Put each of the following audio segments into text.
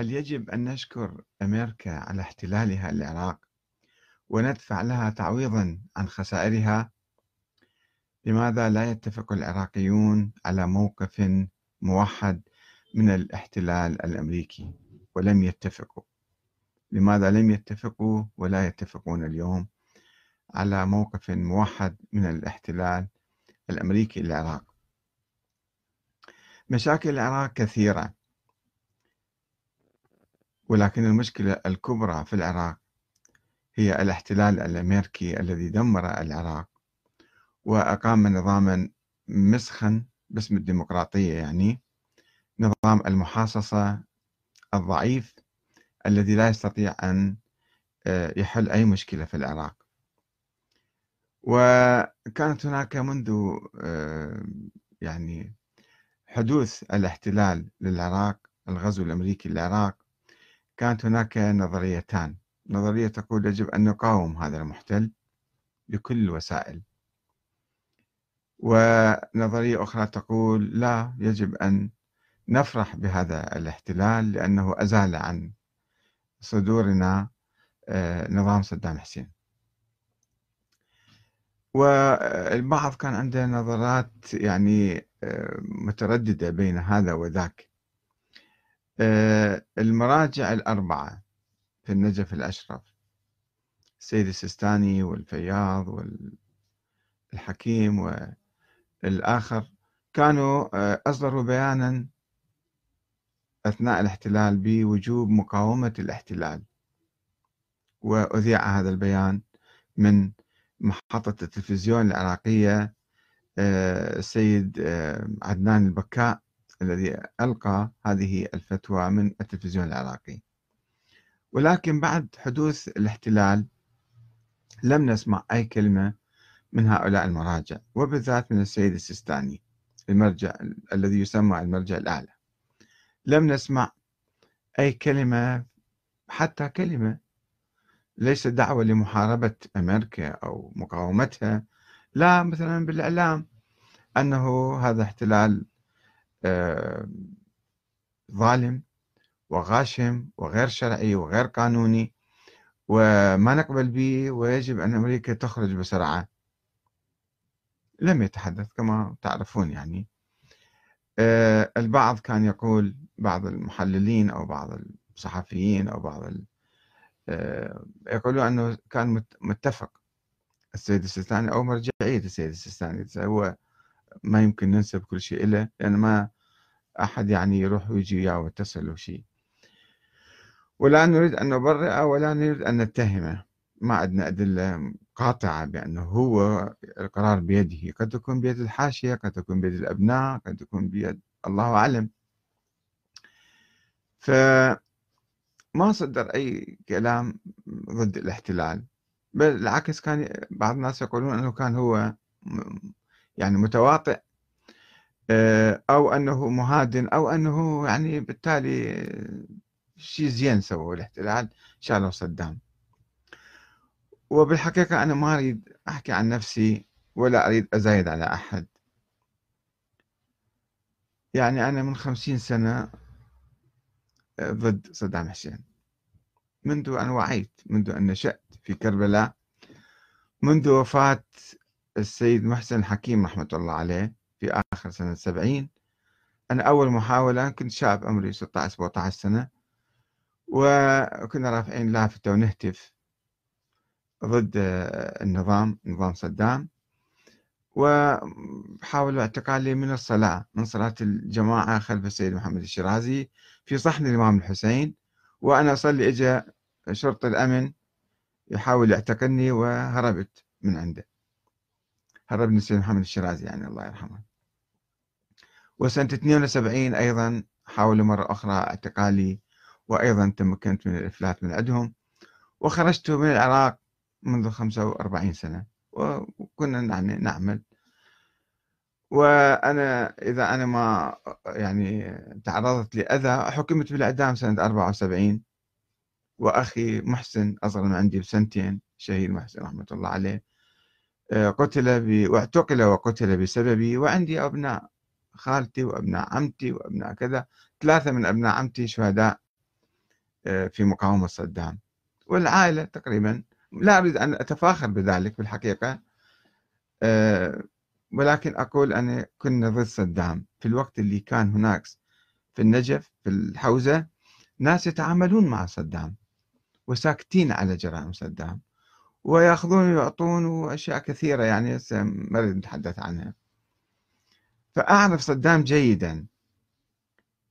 هل يجب أن نشكر أمريكا على احتلالها العراق وندفع لها تعويضا عن خسائرها؟ لماذا لا يتفق العراقيون على موقف موحد من الاحتلال الأمريكي ولم يتفقوا؟ لماذا لم يتفقوا ولا يتفقون اليوم على موقف موحد من الاحتلال الأمريكي للعراق؟ مشاكل العراق كثيرة ولكن المشكلة الكبرى في العراق هي الاحتلال الأمريكي الذي دمر العراق وأقام نظاما مسخا باسم الديمقراطية يعني نظام المحاصصة الضعيف الذي لا يستطيع أن آه، يحل أي مشكلة في العراق. وكانت هناك منذ آه، يعني حدوث الاحتلال للعراق الغزو الأمريكي للعراق كانت هناك نظريتان. نظرية تقول يجب أن نقاوم هذا المحتل بكل الوسائل ونظرية أخرى تقول لا يجب أن نفرح بهذا الاحتلال لأنه أزال عن صدورنا آه، نظام صدام حسين. والبعض كان عنده نظرات يعني آه، مترددة بين هذا وذاك. المراجع الأربعة في النجف الأشرف. السيد السيستاني والفياض والحكيم والآخر كانوا آه، أصدروا بيانا أثناء الاحتلال بوجوب مقاومة الاحتلال. وأذيع هذا البيان من محطة التلفزيون العراقية آه، السيد عدنان البكاء. الذي ألقى هذه الفتوى من التلفزيون العراقي. ولكن بعد حدوث الاحتلال لم نسمع أي كلمة من هؤلاء المراجع وبالذات من السيد السيستاني المرجع الذي يسمى المرجع الأعلى. لم نسمع أي كلمة حتى كلمة ليس دعوة لمحاربة أمريكا أو مقاومتها لا مثلا بالإعلام أنه هذا احتلال ظالم وغاشم وغير شرعي وغير قانوني وما نقبل به ويجب أن أمريكا تخرج بسرعة. لم يتحدث كما تعرفون يعني. آه، البعض كان يقول بعض المحللين أو بعض الصحفيين أو بعض آه، يقولون أنه كان متفق السيد السيستاني أو مرجعية السيد السيستاني. هو ما يمكن ننسب كل شيء له لأن ما أحد يعني يروح ويجي وياه ويتصل وشيء ولا نريد أن نبرئه ولا نريد أن نتهمه ما عندنا أدلة قاطعة بأنه هو القرار بيده. قد يكون بيد الحاشية قد يكون بيد الأبناء قد يكون بيد الله أعلم. فما صدر أي كلام ضد الاحتلال. بل بالعكس كان بعض الناس يقولون أنه كان هو يعني متواطئ آه، أو أنه مهادن أو أنه يعني بالتالي شيء زين سووا الاحتلال شالوا صدام. وبالحقيقة أنا ما أريد أحكي عن نفسي ولا أريد أزايد على أحد. يعني أنا من خمسين سنة آه، ضد صدام حسين. منذ أن وعيت منذ أن نشأت في كربلاء منذ وفاة السيد محسن حكيم رحمة الله عليه في آخر سنة سبعين. أنا أول محاولة كنت شاب عمري 16 17 سنة وكنا رافعين لافتة ونهتف ضد النظام نظام صدام وحاولوا اعتقالي من الصلاة من صلاة الجماعة خلف السيد محمد الشيرازي في صحن الإمام الحسين. وأنا أصلي إجا شرطة الأمن يحاول يعتقلني وهربت من عنده. هربني السيد محمد الشيرازي يعني الله يرحمه. وسنة 72 أيضا حاولوا مرة أخرى اعتقالي وأيضا تمكنت من الإفلات من عندهم وخرجت من العراق منذ 45 سنة وكنا يعني نعمل. وأنا إذا أنا ما يعني تعرضت لأذى حكمت بالإعدام سنة 74 وأخي محسن أصغر من عندي بسنتين شهيد محسن رحمة الله عليه. قتل ب... واعتقل وقتل بسببي وعندي أبناء خالتي وأبناء عمتي وأبناء كذا ثلاثة من أبناء عمتي شهداء آه، في مقاومة صدام. والعائلة تقريبا لا أريد أن أتفاخر بذلك في الحقيقة آه، ولكن أقول أنا كنا ضد صدام. في الوقت اللي كان هناك في النجف في الحوزة ناس يتعاملون مع صدام وساكتين على جرائم صدام. ويأخذون ويعطون وأشياء كثيرة يعني ما أريد نتحدث عنها. فأعرف صدام جيدا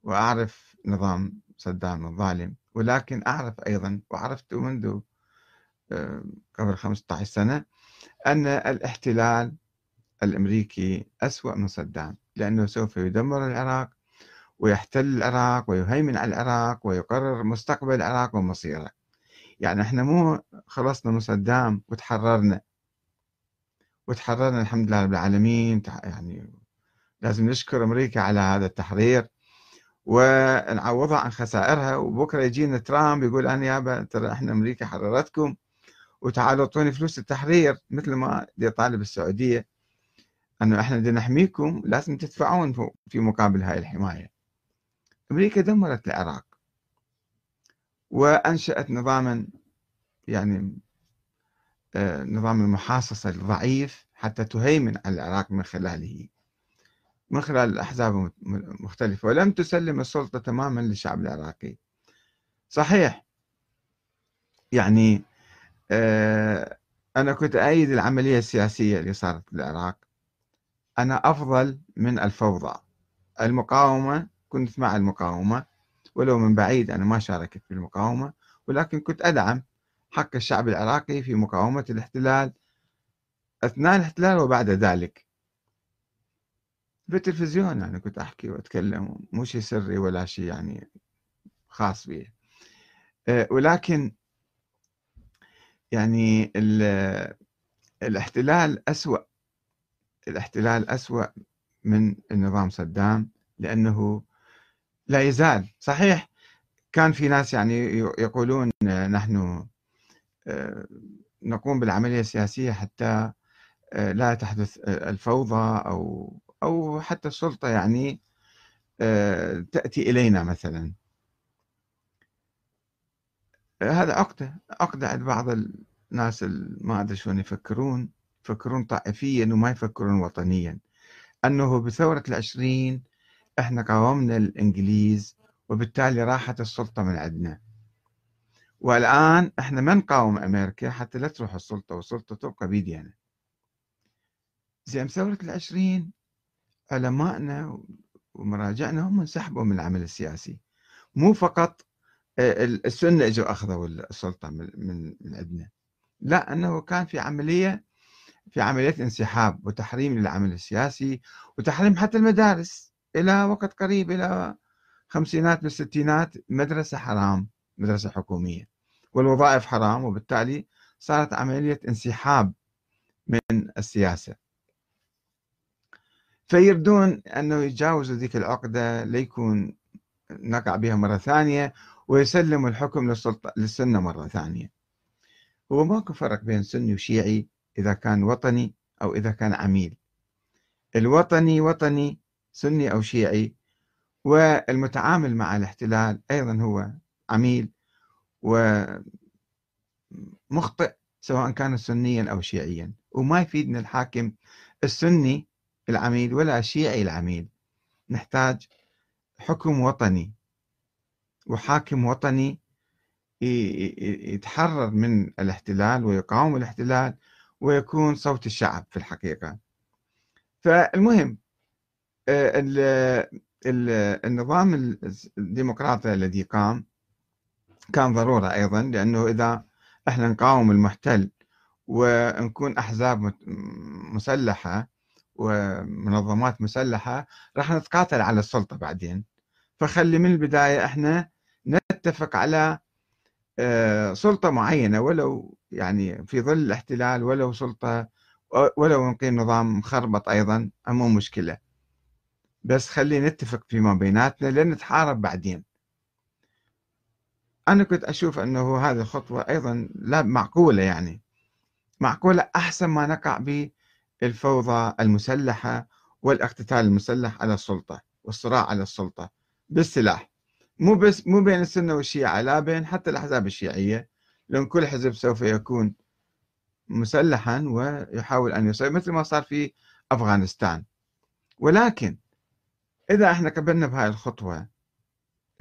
وأعرف نظام صدام الظالم ولكن أعرف أيضا وعرفت منذ آه، قبل 15 سنة أن الاحتلال الأمريكي أسوأ من صدام لأنه سوف يدمر العراق ويحتل العراق ويهيمن على العراق ويقرر مستقبل العراق ومصيره. يعني إحنا مو خلصنا من صدام وتحررنا. وتحررنا الحمد لله رب العالمين. يعني لازم نشكر أمريكا على هذا التحرير. ونعوضها عن خسائرها. وبكرة يجينا ترامب يقول أنا يابا ترى إحنا أمريكا حررتكم. وتعالوا أعطوني فلوس التحرير. مثل ما يطالب السعودية. أنه إحنا بدنا نحميكم. لازم تدفعون في مقابل هاي الحماية. أمريكا دمرت العراق. وأنشأت نظاما يعني آه، نظام المحاصصة الضعيف حتى تهيمن على العراق من خلاله. من خلال الأحزاب المختلفة ولم تسلم السلطة تماما للشعب العراقي. صحيح. يعني آه، أنا كنت أيد العملية السياسية اللي صارت في العراق. أنا أفضل من الفوضى. المقاومة كنت مع المقاومة. ولو من بعيد أنا ما شاركت في المقاومة ولكن كنت أدعم حق الشعب العراقي في مقاومة الاحتلال. أثناء الاحتلال وبعد ذلك. بالتلفزيون يعني كنت أحكي وأتكلم مو شيء سري ولا شيء يعني خاص بي. آه، ولكن يعني الاحتلال أسوأ الاحتلال أسوأ من النظام صدام لأنه لا يزال. صحيح. كان في ناس يعني يقولون نحن آه، نقوم بالعملية السياسية حتى آه، لا تحدث الفوضى أو أو حتى السلطة يعني آه، تأتي إلينا مثلا. هذا عقدة عقدة عند بعض الناس ما أدري شلون يفكرون يفكرون طائفيا وما يفكرون وطنيا. أنه بثورة العشرين إحنا قاومنا الإنجليز وبالتالي راحت السلطة من عندنا. والآن إحنا ما نقاوم أمريكا حتى لا تروح السلطة والسلطة تبقى بيدينا. زين ثورة العشرين علمائنا ومراجعنا هم انسحبوا من العمل السياسي. مو فقط السنة إجوا أخذوا السلطة من من عندنا. لا إنه كان في عملية في عملية انسحاب وتحريم للعمل السياسي وتحريم حتى المدارس. إلى وقت قريب إلى خمسينات بالستينات مدرسة حرام مدرسة حكومية والوظائف حرام وبالتالي صارت عملية انسحاب من السياسة. فيردون أنه يتجاوزوا ذيك العقدة ليكون نقع بها مرة ثانية ويسلموا الحكم للسلطة للسنة مرة ثانية. هو ماكو فرق بين سني وشيعي إذا كان وطني أو إذا كان عميل. الوطني وطني سني أو شيعي والمتعامل مع الاحتلال أيضا هو عميل ومخطئ سواء كان سنيا أو شيعيا. وما يفيدنا الحاكم السني العميل ولا شيعي العميل. نحتاج حكم وطني. وحاكم وطني يتحرر من الاحتلال ويقاوم الاحتلال ويكون صوت الشعب في الحقيقة. فالمهم النظام الديمقراطي الذي قام كان ضرورة أيضا لأنه إذا إحنا نقاوم المحتل ونكون أحزاب مسلحة ومنظمات مسلحة راح نتقاتل على السلطة بعدين. فخلي من البداية إحنا نتفق على آه، سلطة معينة ولو يعني في ظل الاحتلال ولو سلطة ولو نقيم نظام مخربط أيضا مو مشكلة. بس خلي نتفق فيما بيناتنا لن نتحارب بعدين. أنا كنت أشوف أنه هذه الخطوة أيضا لا معقولة يعني. معقولة أحسن ما نقع به الفوضى المسلحة والاقتتال المسلح على السلطة والصراع على السلطة بالسلاح. مو بس مو بين السنة والشيعة لا بين حتى الأحزاب الشيعية. لأن كل حزب سوف يكون مسلحا ويحاول أن يصير مثل ما صار في أفغانستان. ولكن إذا إحنا قبلنا بهاي الخطوة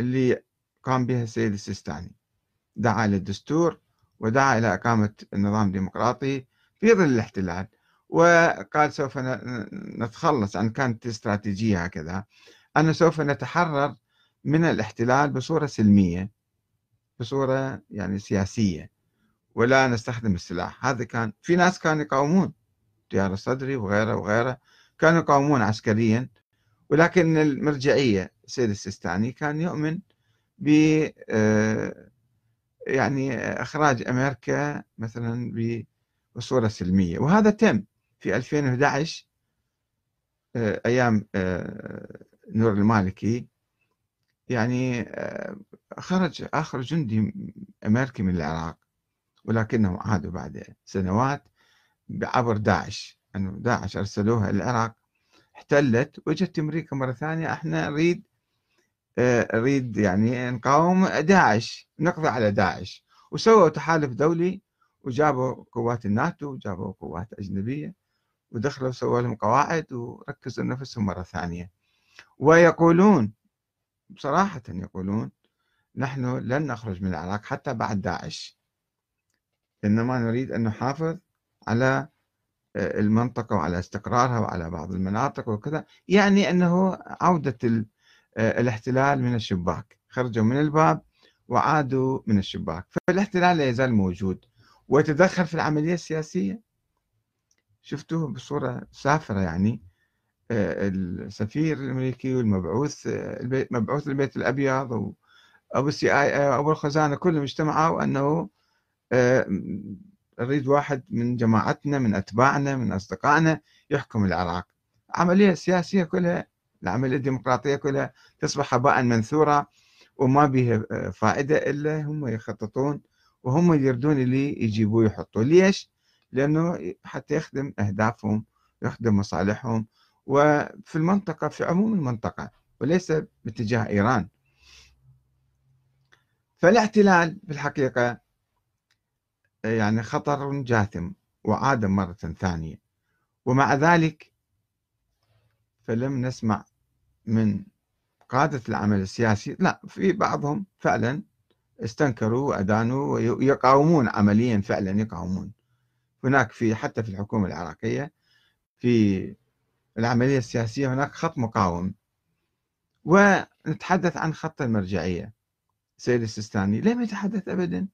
اللي قام بها السيد السيستاني دعا للدستور ودعا إلى إقامة نظام ديمقراطي في ظل الاحتلال وقال سوف نتخلص عن كانت استراتيجية هكذا أن سوف نتحرر من الاحتلال بصورة سلمية بصورة يعني سياسية ولا نستخدم السلاح. هذا كان في ناس كانوا يقاومون تيار الصدري وغيره وغيره كانوا يقاومون عسكريا ولكن المرجعية السيد السيستاني كان يؤمن ب آه، يعني إخراج أمريكا مثلا بصورة سلمية. وهذا تم في 2011 آه، أيام آه، نور المالكي. يعني خرج آخر جندي أمريكي من العراق ولكنهم عادوا بعد سنوات عبر داعش أنه داعش أرسلوها العراق. احتلت وجت أمريكا مرة ثانية إحنا نريد نريد يعني نقاوم داعش نقضي على داعش. وسووا تحالف دولي وجابوا قوات الناتو وجابوا قوات أجنبية ودخلوا سووا لهم قواعد وركزوا نفسهم مرة ثانية. ويقولون بصراحة يقولون نحن لن نخرج من العراق حتى بعد داعش إنما نريد أن نحافظ على آه، المنطقة وعلى استقرارها وعلى بعض المناطق وكذا يعني أنه عودة آه، الاحتلال من الشباك خرجوا من الباب وعادوا من الشباك فالاحتلال لا يزال موجود. ويتدخل في العملية السياسية. شفتوه بصورة سافرة يعني آه، السفير الأمريكي والمبعوث مبعوث البيت الأبيض وابو السي آي ابو الخزانة كلهم اجتمعوا أنه نريد واحد من جماعتنا من أتباعنا من أصدقائنا يحكم العراق. عملية سياسية كلها العملية الديمقراطية كلها تصبح هباء منثورا وما بها فائدة إلا هم يخططون وهم يردون اللي يجيبوه يحطوه. ليش؟ لأنه حتى يخدم أهدافهم يخدم مصالحهم وفي المنطقة في عموم المنطقة وليس باتجاه إيران. فالاحتلال في الحقيقة يعني خطر جاثم وعاد مرة ثانية. ومع ذلك فلم نسمع من قادة العمل السياسي لا في بعضهم فعلا استنكروا وأدانوا ويقاومون عمليا فعلا يقاومون. هناك في حتى في الحكومة العراقية في العملية السياسية هناك خط مقاوم. ونتحدث عن خط المرجعية سيد السيستاني. لم يتحدث أبدا.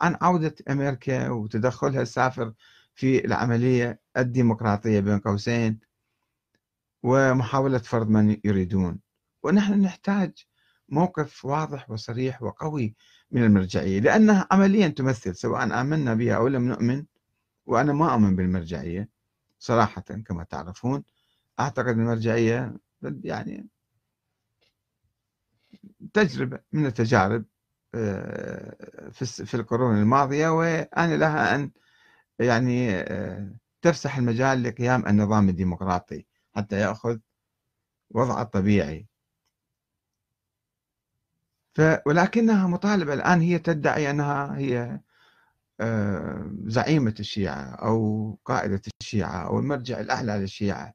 عن عودة أمريكا وتدخلها السافر في العملية الديمقراطية بين قوسين ومحاولة فرض من يريدون. ونحن نحتاج موقف واضح وصريح وقوي من المرجعية لأنها عمليا تمثل سواء آمنا بها أو لم نؤمن وأنا ما أؤمن بالمرجعية صراحة كما تعرفون. أعتقد المرجعية يعني تجربة من التجارب في القرون الماضية وأنا لها أن يعني آه، تفسح المجال لقيام النظام الديمقراطي حتى يأخذ وضعه الطبيعي ف ولكنها مطالبة الآن هي تدعي أنها هي آه، زعيمة الشيعة أو قائدة الشيعة أو المرجع الأعلى للشيعة.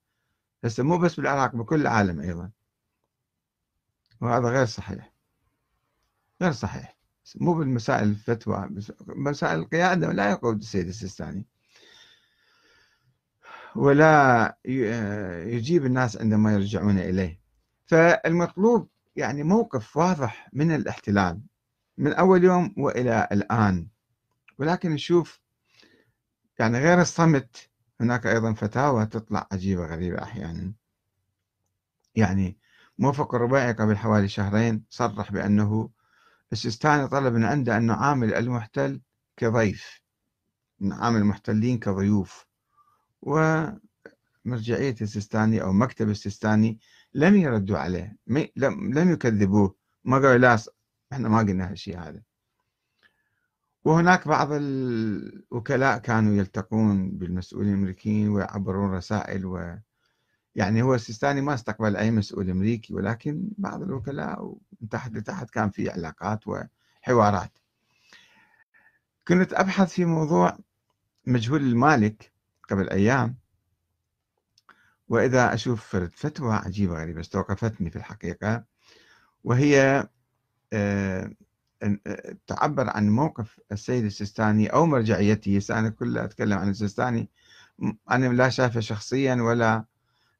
هسه مو بس بالعراق بكل العالم أيضا. وهذا غير صحيح. غير صحيح. مو بالمسائل الفتوى مسائل القيادة لا يقود السيد السيستاني. ولا يجيب الناس عندما يرجعون إليه. فالمطلوب يعني موقف واضح من الاحتلال من أول يوم وإلى الآن. ولكن نشوف يعني غير الصمت هناك أيضا فتاوى تطلع عجيبة غريبة أحيانا. يعني موفق الرباعي قبل حوالي شهرين صرح بأنه السيستاني طلب من عنده أن نعامل المحتل كضيف نعامل المحتلين كضيوف. ومرجعية السيستاني أو مكتب السيستاني لم يردوا عليه لم يكذبوه. ما قالوا لا إحنا ما قلنا هالشيء هذا. وهناك بعض الوكلاء كانوا يلتقون بالمسؤولين الامريكيين ويعبرون رسائل يعني هو السيستاني ما استقبل أي مسؤول أمريكي ولكن بعض الوكلاء ومن تحت لتحت كان في علاقات وحوارات. كنت أبحث في موضوع مجهول المالك قبل أيام وإذا أشوف فتوى عجيبة غريبة استوقفتني في الحقيقة وهي آه، آه، تعبر عن موقف السيد السيستاني أو مرجعيته أنا كله أتكلم عن السيستاني أنا لا شايفه شخصيا ولا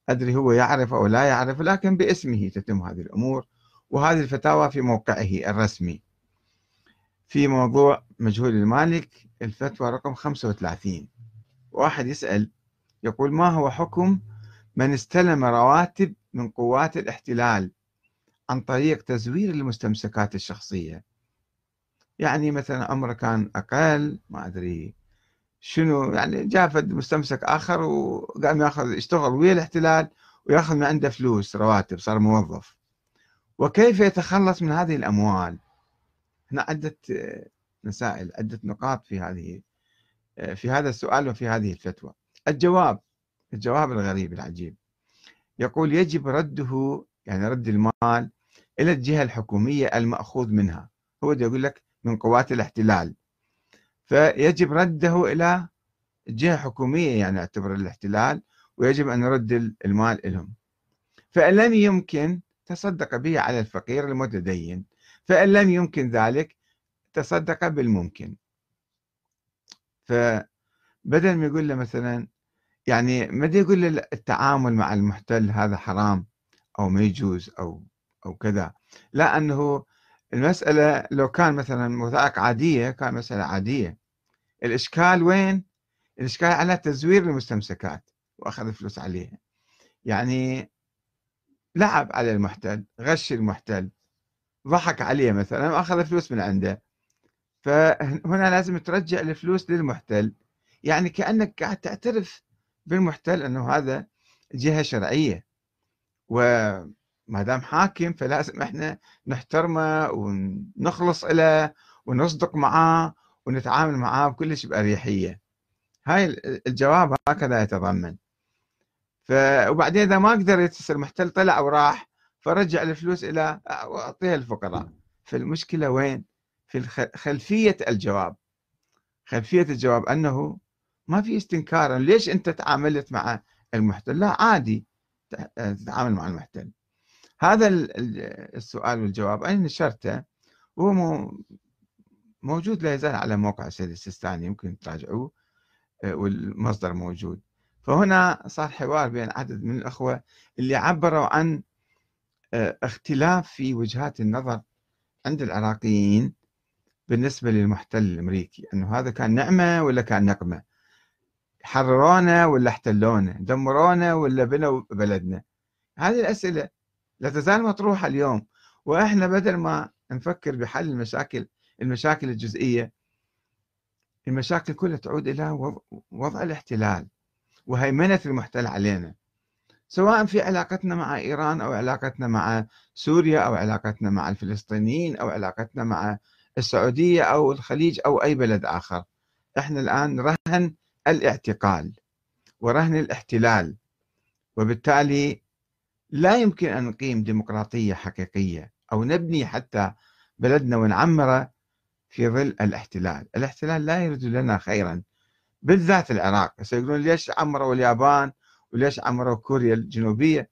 أدري هو يعرف أو لا يعرف لكن باسمه تتم هذه الأمور. وهذه الفتاوى في موقعه الرسمي. في موضوع مجهول المالك الفتوى رقم 35 واحد يسأل يقول ما هو حكم من استلم رواتب من قوات الاحتلال عن طريق تزوير المستمسكات الشخصية؟ يعني مثلا عمره كان أقل ما أدري شنو يعني جاء مستمسك آخر وقام ياخذ يشتغل ويا الاحتلال وياخذ من عنده فلوس رواتب صار موظف. وكيف يتخلص من هذه الأموال؟ هنا عدة مسائل عدة نقاط في هذه في هذا السؤال وفي هذه الفتوى. الجواب الجواب الغريب العجيب. يقول يجب رده يعني رد المال إلى الجهة الحكومية المأخوذ منها. هو يقول لك من قوات الاحتلال. فيجب رده إلى جهة حكومية يعني أعتبر الاحتلال ويجب أن نرد المال لهم فإن لم يمكن تصدق به على الفقير المتدين. فإن لم يمكن ذلك تصدق بالممكن. فبدل ما يقول له مثلا يعني ما يقول له التعامل مع المحتل هذا حرام أو ما يجوز أو أو كذا. لا أنه المسألة لو كان مثلا وثائق عادية كان مسألة عادية. الإشكال وين؟ الإشكال على تزوير المستمسكات وأخذ فلوس عليها. يعني لعب على المحتل غش المحتل ضحك عليه مثلا وأخذ فلوس من عنده. فهنا لازم ترجع الفلوس للمحتل. يعني كأنك قاعد تعترف بالمحتل أنه هذا جهة شرعية. وما دام حاكم فلازم إحنا نحترمه ونخلص له ونصدق معاه ونتعامل معاه بكلش بأريحية. هاي الجواب هكذا يتضمن. ف وبعدين إذا ما قدر يتصل المحتل طلع وراح فرجع الفلوس إلى وأعطيها للفقراء فالمشكلة وين؟ في خلفية الجواب. خلفية الجواب أنه ما في استنكار ليش أنت تعاملت مع المحتل؟ لا عادي تتعامل مع المحتل. هذا السؤال والجواب. أنا نشرته وهو موجود لا يزال على موقع السيد السيستاني يمكن تراجعوه آه، والمصدر موجود. فهنا صار حوار بين عدد من الأخوة اللي عبروا عن آه، اختلاف في وجهات النظر عند العراقيين بالنسبة للمحتل الأمريكي أنه هذا كان نعمة ولا كان نقمة؟ حررونا ولا احتلونا؟ دمرونا ولا بنوا بلدنا؟ هذه الأسئلة لا تزال مطروحة اليوم وإحنا بدل ما نفكر بحل المشاكل المشاكل الجزئية المشاكل كلها تعود إلى وضع الاحتلال وهيمنة المحتل علينا سواء في علاقتنا مع إيران أو علاقتنا مع سوريا أو علاقتنا مع الفلسطينيين أو علاقتنا مع السعودية أو الخليج أو أي بلد آخر. إحنا الآن رهن الاعتقال ورهن الاحتلال وبالتالي لا يمكن أن نقيم ديمقراطية حقيقية أو نبني حتى بلدنا ونعمره في ظل الاحتلال. الاحتلال لا يريد لنا خيرا بالذات العراق. سيقولون ليش عمروا اليابان وليش عمروا كوريا الجنوبية؟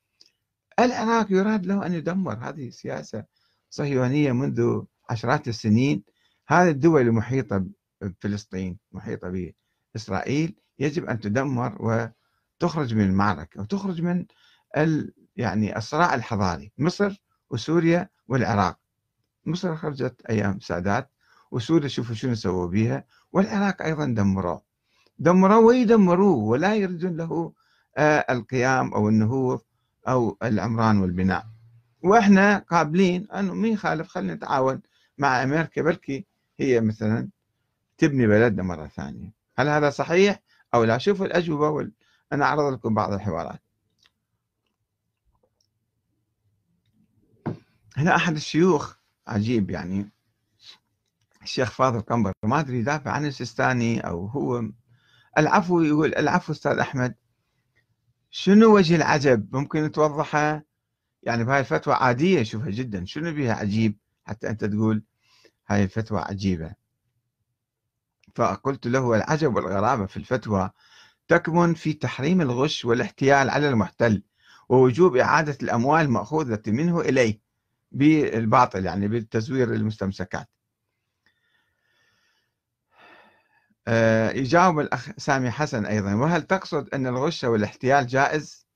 العراق يراد له أن يدمر. هذه سياسة صهيونية منذ عشرات السنين. هذه الدول المحيطة بفلسطين محيطة بإسرائيل يجب أن تدمر وتخرج من المعركة وتخرج من ال يعني الصراع الحضاري. مصر وسوريا والعراق. مصر خرجت أيام سادات. وسوريا شوفوا شنو سووا بها والعراق أيضا دمروه. دمروه ويدمروه ولا يريدون له آه، القيام أو النهوض أو العمران والبناء. وإحنا قابلين أنه مين خالف؟ خلينا نتعاون مع أمريكا بلكي هي مثلا تبني بلدنا مرة ثانية. هل هذا صحيح أو لا؟ شوفوا الأجوبة وال... أنا أعرض لكم بعض الحوارات. هنا أحد الشيوخ عجيب يعني. الشيخ فاضل قنبر ما أدري يدافع عن السيستاني أو هو. العفو يقول العفو أستاذ أحمد. شنو وجه العجب ممكن توضحه؟ يعني بهاي الفتوى عادية شوفها جدا. شنو بها عجيب؟ حتى أنت تقول هاي الفتوى عجيبة. فقلت له العجب والغرابة في الفتوى تكمن في تحريم الغش والاحتيال على المحتل ووجوب إعادة الأموال المأخوذة منه إليه بالباطل يعني بالتزوير المستمسكات. يجاوب الأخ سامي حسن أيضا. وهل تقصد أن الغش والاحتيال جائز؟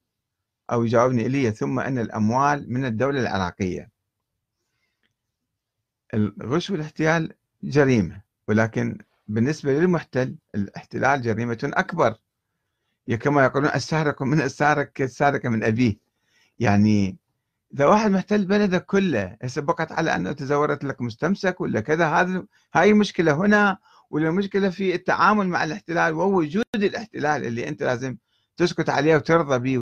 أو يجاوبني إلي ثم أن الأموال من الدولة العراقية. الغش والاحتيال جريمة ولكن بالنسبة للمحتل الاحتلال جريمة أكبر. كما يقولون السارق من السارق كالسارق من أبيه. يعني إذا واحد محتل بلدك كله هسه على أنه تزورت لك مستمسك ولا كذا هذا هاي مشكلة هنا. ولا مشكلة في التعامل مع الاحتلال ووجود الاحتلال اللي أنت لازم تسكت عليه وترضى به